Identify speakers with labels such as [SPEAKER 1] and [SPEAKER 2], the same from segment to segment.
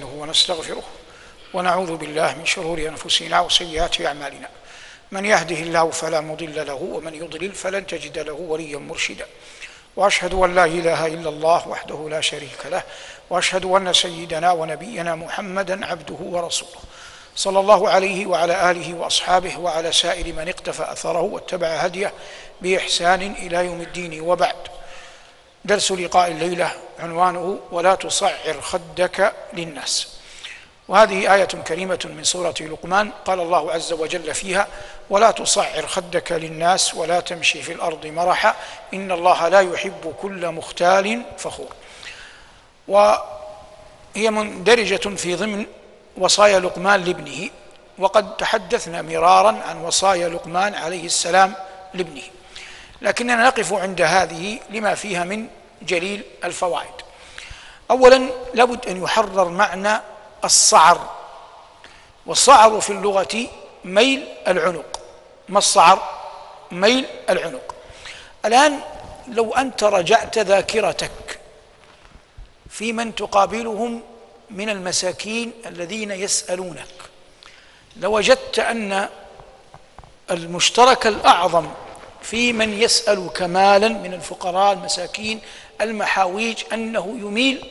[SPEAKER 1] ونستغفره ونعوذ بالله من شرور أنفسنا وسيئات أعمالنا. من يهده الله فلا مضل له ومن يضلل فلن تجد له وليا مرشدا. وأشهد أن لا إله إلا الله وحده لا شريك له. وأشهد أن سيدنا ونبينا محمدا عبده ورسوله. صلى الله عليه وعلى آله وأصحابه وعلى سائر من اقتفى أثره واتبع هديه بإحسان إلى يوم الدين. وبعد. درس لقاء الليلة عنوانه ولا تصعر خدك للناس. وهذه آية كريمة من سورة لقمان. قال الله عز وجل فيها ولا تصعر خدك للناس ولا تمشي في الأرض مرحا. إن الله لا يحب كل مختال فخور. وهي مندرجة في ضمن وصايا لقمان لابنه. وقد تحدثنا مرارا عن وصايا لقمان عليه السلام لابنه. لكننا نقف عند هذه لما فيها من جليل الفوائد. اولا لابد أن يحرر معنى الصعر والصعر في اللغة ميل العنق. ما الصعر؟ ميل العنق. الآن لو أنت رجعت ذاكرتك في من تقابلهم من المساكين الذين يسألونك لوجدت أن المشترك الأعظم في من يسأل كمالا من الفقراء المساكين المحاويج أنه يميل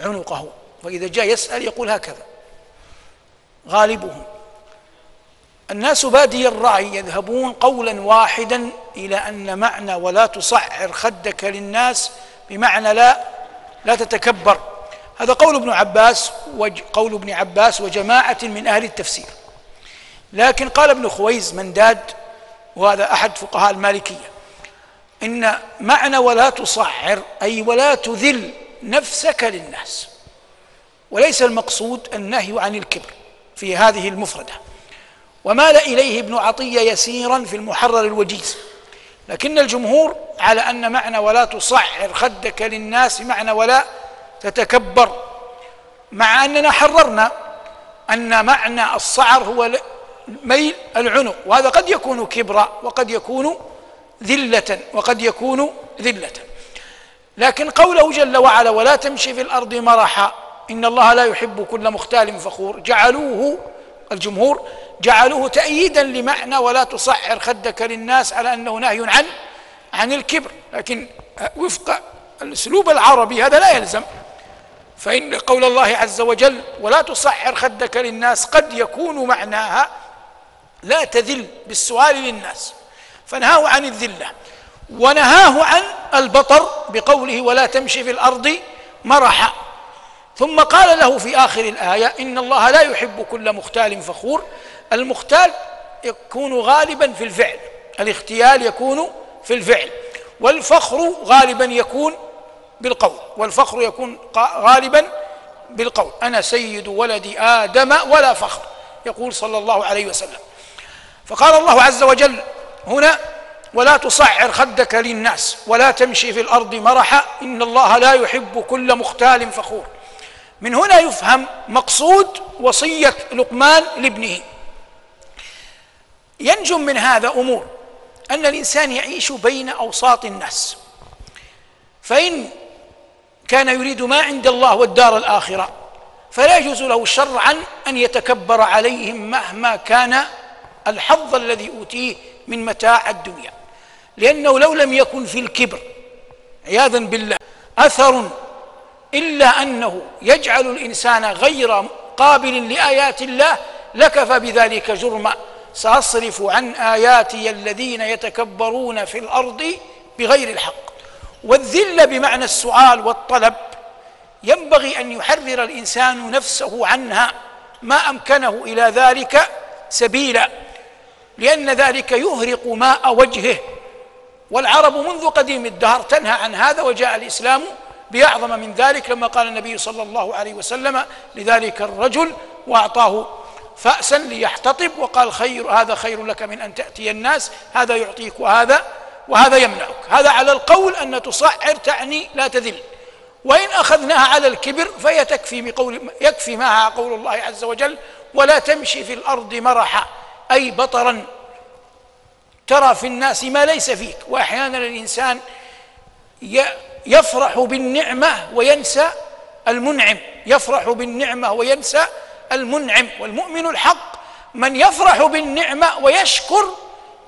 [SPEAKER 1] عنقه. وإذا جاء يسأل يقول هكذا. غالبهم. الناس بادي الرأي يذهبون قولا واحدا إلى أن معنى ولا تصعر خدك للناس بمعنى لا لا تتكبر. هذا قول ابن عباس وقول ابن عباس وجماعة من أهل التفسير. لكن قال ابن خويز من داد وهذا أحد فقهاء المالكية. إن معنى ولا تصعر أي ولا تذل نفسك للناس. وليس المقصود النهي عن الكبر في هذه المفردة. ومال إليه ابن عطية يسيرا في المحرر الوجيز. لكن الجمهور على أن معنى ولا تصعر خدك للناس معنى ولا تتكبر. مع أننا حررنا أن معنى الصعر هو ميل العنق وهذا قد يكون كبرا وقد يكون ذلة وقد يكون ذلة. لكن قوله جل وعلا ولا تمشي في الأرض مرحا إن الله لا يحب كل مختال فخور. جعلوه الجمهور جعلوه تأييدا لمعنى ولا تصعر خدك للناس على أنه نهي عن عن الكبر. لكن وفق الأسلوب العربي هذا لا يلزم. فإن قول الله عز وجل ولا تصعر خدك للناس قد يكون معناها لا تذل بالسؤال للناس. فنهاه عن الذلة. ونهاه عن البطر بقوله ولا تمشي في الأرض مرحا. ثم قال له في آخر الآية إن الله لا يحب كل مختال فخور. المختال يكون غالبا في الفعل. الاختيال يكون في الفعل. والفخر غالبا يكون بالقول. والفخر يكون غالبا بالقول. أنا سيد ولد آدم ولا فخر. يقول صلى الله عليه وسلم. فقال الله عز وجل هنا ولا تصعر خدك للناس ولا تمشي في الأرض مرحا إن الله لا يحب كل مختال فخور. من هنا يفهم مقصود وصية لقمان لابنه. ينجم من هذا أمور أن الإنسان يعيش بين أوساط الناس. فإن كان يريد ما عند الله والدار الآخرة فلا يجوز له شرعا أن يتكبر عليهم مهما كان الحظ الذي أوتيه من متاع الدنيا. لأنه لو لم يكن في الكبر عياذا بالله أثر إلا أنه يجعل الإنسان غير قابل لآيات الله لكفى بذلك جرما. سأصرف عن آياتي الذين يتكبرون في الأرض بغير الحق. والذله بمعنى السؤال والطلب ينبغي أن يحرر الإنسان نفسه عنها ما أمكنه إلى ذلك سبيلا. لأن ذلك يهرق ماء وجهه. والعرب منذ قديم الدهر تنهى عن هذا وجاء الإسلام بأعظم من ذلك لما قال النبي صلى الله عليه وسلم لذلك الرجل وأعطاه فأسا ليحتطب وقال خير هذا خير لك من أن تأتي الناس هذا يعطيك وهذا وهذا يمنعك. هذا على القول أن تصعر تعني لا تذل. وإن أخذناها على الكبر فهي تكفي بقول يكفي معها قول الله عز وجل ولا تمشي في الأرض مرحا. أي بطرا ترى في الناس ما ليس فيك. وأحيانا الإنسان يفرح بالنعمة وينسى المنعم. يفرح بالنعمة وينسى المنعم. والمؤمن الحق من يفرح بالنعمة ويشكر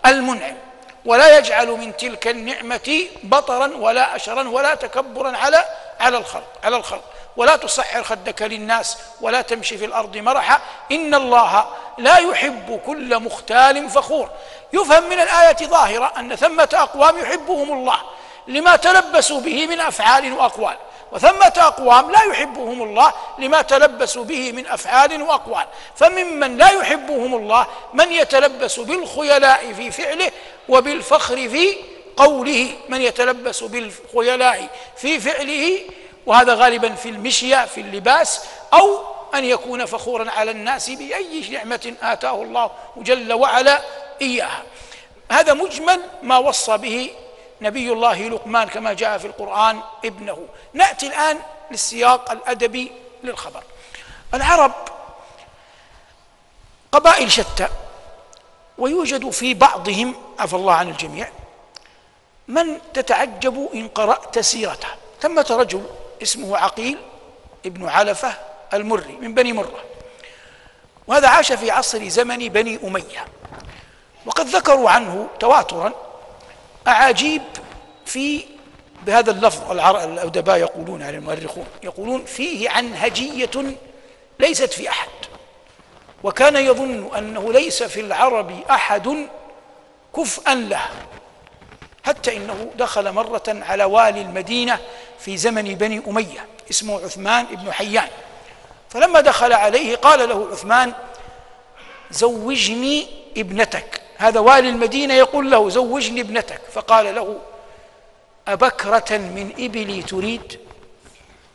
[SPEAKER 1] المنعم. ولا يجعل من تلك النعمة بطرا ولا أشرا ولا تكبرا على على الخلق على الخلق. ولا تصحر خدك للناس ولا تمشي في الأرض مرحا. إن الله لا يحب كل مختال فخور. يفهم من الآية ظاهرة أن ثمة أقوام يحبهم الله لما تلبسوا به من أفعال وأقوال وثمة أقوام لا يحبهم الله لما تلبسوا به من أفعال وأقوال. فممن لا يحبهم الله من يتلبس بالخيلاء في فعله وبالفخر في قوله من يتلبس بالخيلاء في فعله وهذا غالبا في المشية في اللباس أو أن يكون فخورا على الناس بأي نعمة آتاه الله جل وعلا إياها. هذا مجمل ما وصى به نبي الله لقمان كما جاء في القرآن ابنه. نأتي الآن للسياق الأدبي للخبر. العرب قبائل شتى ويوجد في بعضهم عفى الله عن الجميع من تتعجب إن قرأت سيرته ثمة رجل اسمه عقيل ابن علفة المري من بني مرة. وهذا عاش في عصر زمن بني أمية. وقد ذكروا عنه تواترا أعاجيب في بهذا اللفظ الأدباء يقولون على المؤرخون يقولون فيه عنهجية ليست في أحد. وكان يظن أنه ليس في العرب أحد كفءا له. حتى إنه دخل مرة على والي المدينة في زمن بني أمية اسمه عثمان بن حيان. فلما دخل عليه قال له عثمان زوجني ابنتك. هذا والي المدينة يقول له زوجني ابنتك. فقال له أبكرة من إبلي تريد؟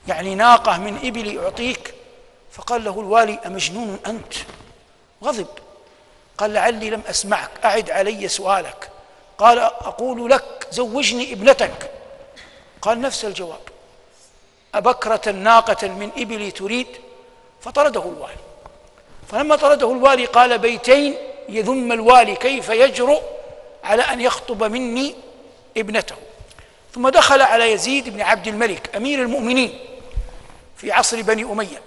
[SPEAKER 1] يعني ناقة من إبلي أعطيك؟ فقال له الوالي أمجنون أنت؟ غضب. قال لعلي لم أسمعك أعد علي سؤالك. قال أقول لك زوجني ابنتك. قال نفس الجواب. أبكرة ناقة من إبلي تريد؟ فطرده الوالي. فلما طرده الوالي قال بيتين يذم الوالي كيف يجرؤ على أن يخطب مني ابنته. ثم دخل على يزيد بن عبد الملك أمير المؤمنين في عصر بني أمية.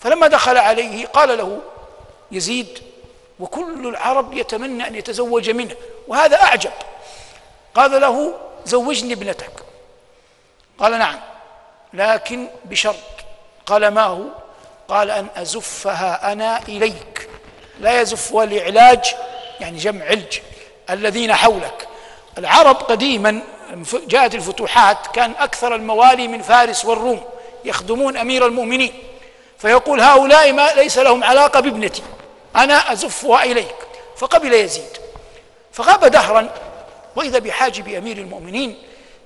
[SPEAKER 1] فلما دخل عليه قال له يزيد وكل العرب يتمنى أن يتزوج منه وهذا أعجب. قال له زوجني ابنتك. قال نعم لكن بشرط. قال ما هو؟ قال أن أزفها أنا إليك. لا يزف الإعلاج يعني جمع علج الذين حولك. العرب قديما جاءت الفتوحات كان أكثر الموالي من فارس والروم يخدمون أمير المؤمنين. فيقول هؤلاء ما ليس لهم علاقة بابنتي أنا أزفها إليك. فقبل يزيد. فغاب دهرا وإذا بحاجب أمير المؤمنين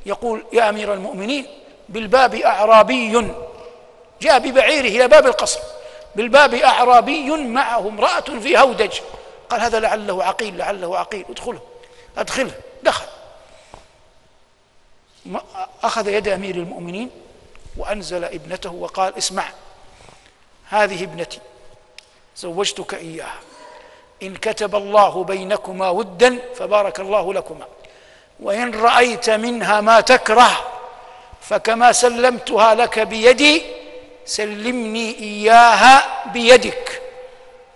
[SPEAKER 1] يقول يا أمير المؤمنين بالباب أعرابي جاء ببعيره إلى باب القصر بالباب أعرابي معه امرأة في هودج. قال هذا لعله عقيل لعله عقيل ادخله أدخله دخل. أخذ يد أمير المؤمنين وأنزل ابنته وقال اسمع هذه ابنتي زوجتك إياها. إن كتب الله بينكما ودا فبارك الله لكما. وإن رأيت منها ما تكره فكما سلمتها لك بيدي سلمني إياها بيدك.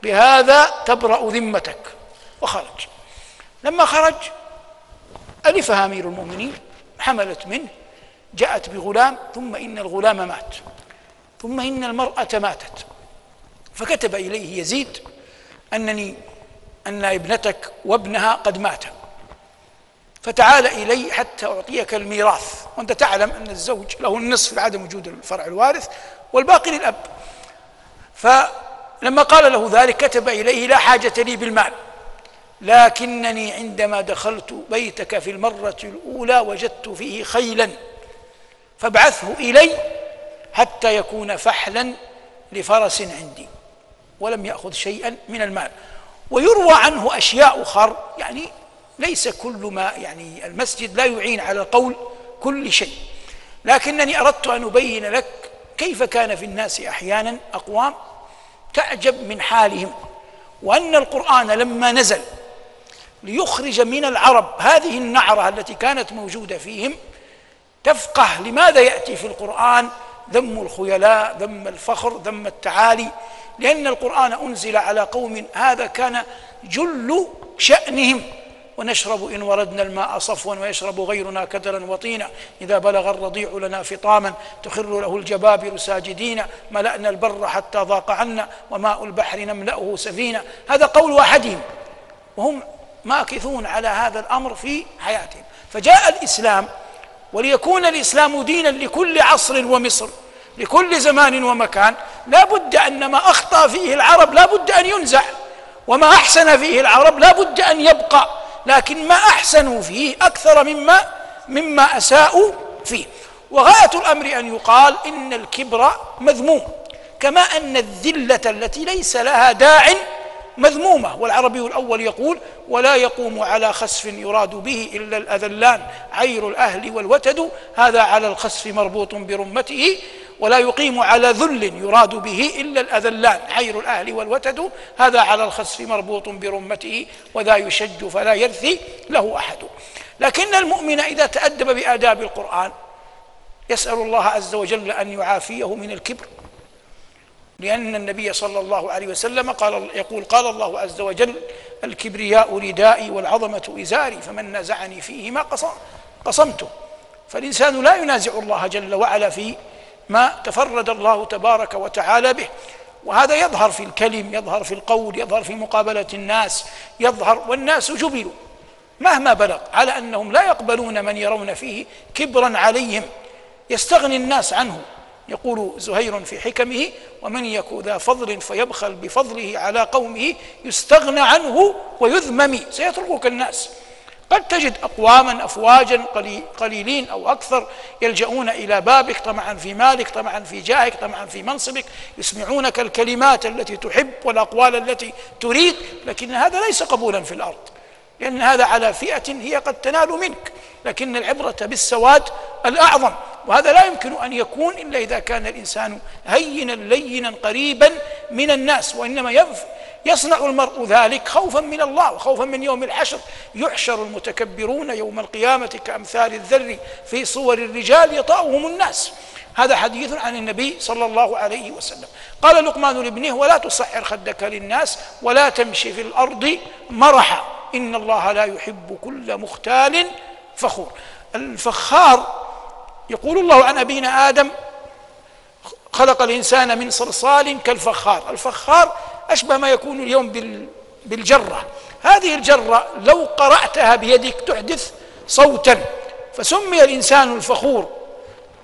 [SPEAKER 1] بهذا تبرأ ذمتك. وخرج. لما خرج ألفها أمير المؤمنين حملت منه جاءت بغلام ثم إن الغلام مات. ثم إن المرأة ماتت. فكتب إليه يزيد أنني أن ابنتك وابنها قد ماتا فتعال إلي حتى أعطيك الميراث. وأنت تعلم أن الزوج له النصف لعدم وجود الفرع الوارث. والباقي للأب. فلما قال له ذلك كتب إليه لا حاجة لي بالمال. لكنني عندما دخلت بيتك في المرة الأولى وجدت فيه خيلا. فابعثه إلي حتى يكون فحلا لفرس عندي. ولم يأخذ شيئا من المال. ويروى عنه أشياء أخر. يعني ليس كل ما يعني المسجد لا يعين على قول كل شيء. لكنني أردت أن أبين لك كيف كان في الناس أحيانا أقوام تعجب من حالهم وأن القرآن لما نزل ليخرج من العرب هذه النعرة التي كانت موجودة فيهم تفقه لماذا يأتي في القرآن ذم الخيلاء ذم الفخر ذم التعالي لأن القرآن أنزل على قوم هذا كان جل شأنهم. ونشرب إن وردنا الماء صفوا ويشرب غيرنا كدرا وطينا. إذا بلغ الرضيع لنا فطاما تخر له الجبابر ساجدين. ملأنا البر حتى ضاق عنا وماء البحر نملأه سفينة هذا قول أحدهم وهم ماكثون على هذا الأمر في حياتهم. فجاء الإسلام وليكون الإسلام دينا لكل عصر ومصر لكل زمان ومكان لا بد أن ما أخطأ فيه العرب لا بد أن ينزع وما أحسن فيه العرب لا بد أن يبقى. لكن ما أحسنوا فيه أكثر مما مما أساءوا فيه. وغاية الأمر أن يقال إن الكبر مذموم كما أن الذلة التي ليس لها داع مذمومة. والعربي الأول يقول ولا يقوم على خسف يراد به إلا الأذلان. عير الأهل والوتد هذا على الخسف مربوط برمته. ولا يقيم على ذل يراد به إلا الأذلان عير الأهل والوتد هذا على الخسف مربوط برمته وذا يشج فلا يرثي له أحد. لكن المؤمن إذا تأدب بآداب القرآن يسأل الله عز وجل أن يعافيه من الكبر. لأن النبي صلى الله عليه وسلم قال يقول قال الله عز وجل الكبرياء ردائي والعظمة إزاري فمن نازعني فيهما قصم قصمته فالإنسان لا ينازع الله جل وعلا في ما تفرد الله تبارك وتعالى به. وهذا يظهر في الكلم يظهر في القول يظهر في مقابلة الناس يظهر والناس جبلوا. مهما بلغ على أنهم لا يقبلون من يرون فيه كبرا عليهم. يستغني الناس عنه. يقول زهير في حكمه ومن يك ذا فضل فيبخل بفضله على قومه يستغنى عنه ويذمم. سيتركك الناس. قد تجد أقواما أفواجا قليلين أو أكثر يلجؤون إلى بابك طمعا في مالك طمعا في جاهك طمعا في منصبك يسمعونك الكلمات التي تحب والأقوال التي تريد لكن هذا ليس قبولا في الأرض لأن هذا على فئة هي قد تنال منك لكن العبرة بالسواد الأعظم وهذا لا يمكن أن يكون إلا إذا كان الإنسان هينا لينا قريبا من الناس وإنما يصنع المرء ذلك خوفا من الله وخوفا من يوم الحشر يحشر المتكبرون يوم القيامة كأمثال الذر في صور الرجال يطأهم الناس. هذا حديث عن النبي صلى الله عليه وسلم. قال لقمان لابنه ولا تصحر خدك للناس ولا تمشي في الأرض مرحا. إن الله لا يحب كل مختال فخور. الفخار يقول الله عن أبينا آدم خلق الإنسان من صلصال كالفخار. الفخار أشبه ما يكون اليوم بالجرة. هذه الجرة لو قرأتها بيدك تحدث صوتا فسمي الإنسان الفخور.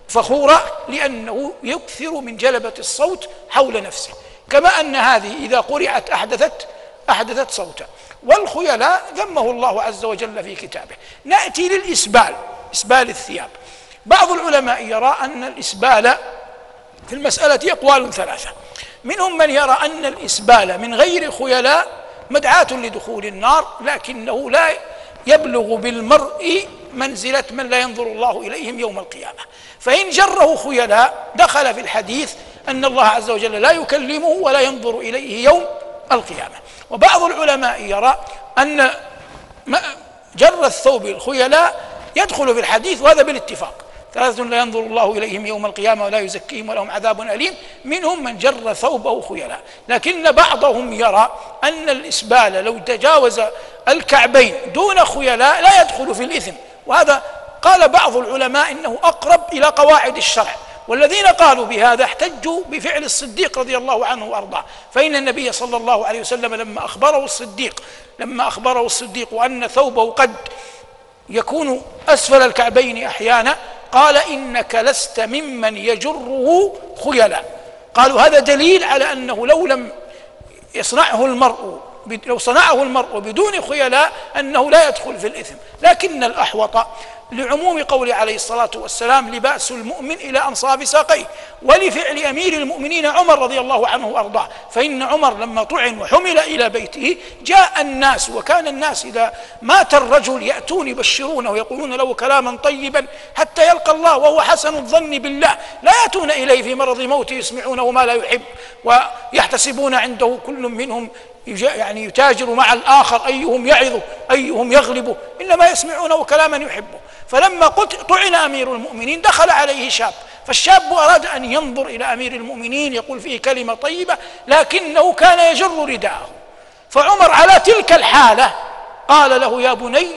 [SPEAKER 1] فخورا لأنه يكثر من جلبة الصوت حول نفسه. كما أن هذه إذا قرأت أحدثت أحدثت صوتا. والخيلاء ذمه الله عز وجل في كتابه. نأتي للإسبال إسبال الثياب. بعض العلماء يرى أن الإسبال في المسألة أقوال ثلاثة. منهم من يرى أن الإسبال من غير خيلاء مدعاة لدخول النار لكنه لا يبلغ بالمرء منزلة من لا ينظر الله إليهم يوم القيامة. فإن جره خيلاء دخل في الحديث أن الله عز وجل لا يكلمه ولا ينظر إليه يوم القيامة. وبعض العلماء يرى أن جر الثوب الخيلاء يدخل في الحديث وهذا بالاتفاق. ثلاثة لا ينظر الله إليهم يوم القيامة ولا يزكيهم ولهم عذاب أليم. منهم من جر ثوبه خيلاء لكن بعضهم يرى أن الإسبال لو تجاوز الكعبين دون خيلاء لا يدخل في الإثم. وهذا قال بعض العلماء إنه أقرب إلى قواعد الشرع. والذين قالوا بهذا احتجوا بفعل الصديق رضي الله عنه وأرضاه. فإن النبي صلى الله عليه وسلم لما أخبره الصديق لما أخبره الصديق أن ثوبه قد يكون أسفل الكعبين أحيانا قال إنك لست ممن يجره خيلا قالوا هذا دليل على أنه لو لم يصنعه المرء لو صنعه المرء بدون خيلاء أنه لا يدخل في الإثم. لكن الأحوط لعموم قول عليه الصلاة والسلام لبأس المؤمن إلى أنصاب ساقيه. ولفعل أمير المؤمنين عمر رضي الله عنه وأرضاه. فإن عمر لما طعن وحمل إلى بيته جاء الناس وكان الناس إذا مات الرجل يأتون يبشرونه ويقولون له كلاما طيبا حتى يلقى الله وهو حسن الظن بالله. لا يأتون إليه في مرض موته يسمعونه ما لا يحب ويحتسبون عنده. كل منهم يعني يتاجر مع الآخر أيهم يعظه أيهم يغلبه. إنما يسمعونه كلاما يحبه. فلما طعن أمير المؤمنين دخل عليه شاب. فالشاب أراد أن ينظر إلى أمير المؤمنين يقول فيه كلمة طيبة لكنه كان يجر رداءه. فعمر على تلك الحالة قال له يا بني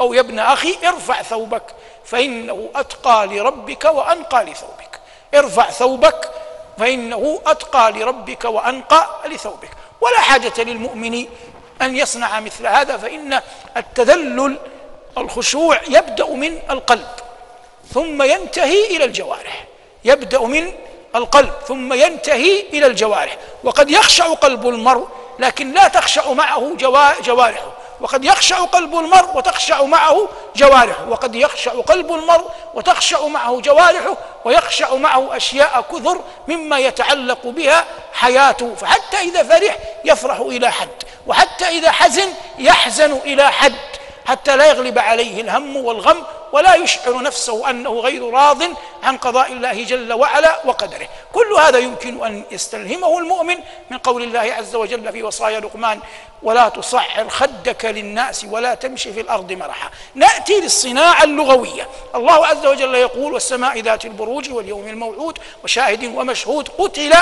[SPEAKER 1] أو يا ابن أخي ارفع ثوبك فإنه أتقى لربك وأنقى لثوبك. ارفع ثوبك فإنه أتقى لربك وأنقى لثوبك. ولا حاجة للمؤمن أن يصنع مثل هذا فإن التذلل الخشوع يبدأ من القلب ثم ينتهي إلى الجوارح. يبدأ من القلب ثم ينتهي إلى الجوارح. وقد يخشع قلب المرء لكن لا تخشع معه جوارحه. وقد يخشع قلب المرء وتخشع معه جوارحه. وقد يخشع قلب المرء وتخشع معه جوارحه ويخشع معه أشياء كثر مما يتعلق بها حياته. فحتى إذا فرح يفرح إلى حد وحتى إذا حزن يحزن إلى حد. حتى لا يغلب عليه الهم والغم ولا يشعر نفسه أنه غير راض عن قضاء الله جل وعلا وقدره. كل هذا يمكن أن يستلهمه المؤمن من قول الله عز وجل في وصايا لقمان ولا تصعر خدك للناس ولا تمشي في الأرض مرحا. نأتي للصناعة اللغوية. الله عز وجل يقول والسماء ذات البروج واليوم الموعود وشاهد ومشهود قتل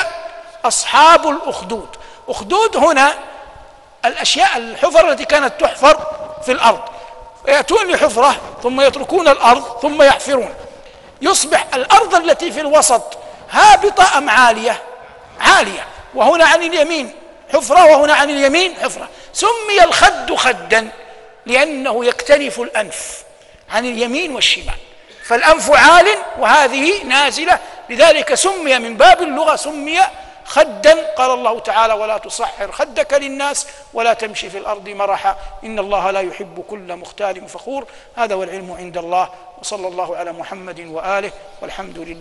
[SPEAKER 1] أصحاب الأخدود. أخدود هنا الأشياء الحفر التي كانت تحفر في الأرض. يأتون لحفرة ثم يتركون الأرض ثم يحفرون. يصبح الأرض التي في الوسط هابطة أم عالية؟ عالية. وهنا عن اليمين حفرة وهنا عن اليمين حفرة. سمي الخد خدا لأنه يكتنف الأنف عن اليمين والشمال. فالأنف عال وهذه نازلة. لذلك سمي من باب اللغة سمي خدا قال الله تعالى ولا تصحر خدك للناس ولا تمشي في الأرض مرحا إن الله لا يحب كل مختال فخور. هذا والعلم عند الله وصلى الله على محمد وآله والحمد لله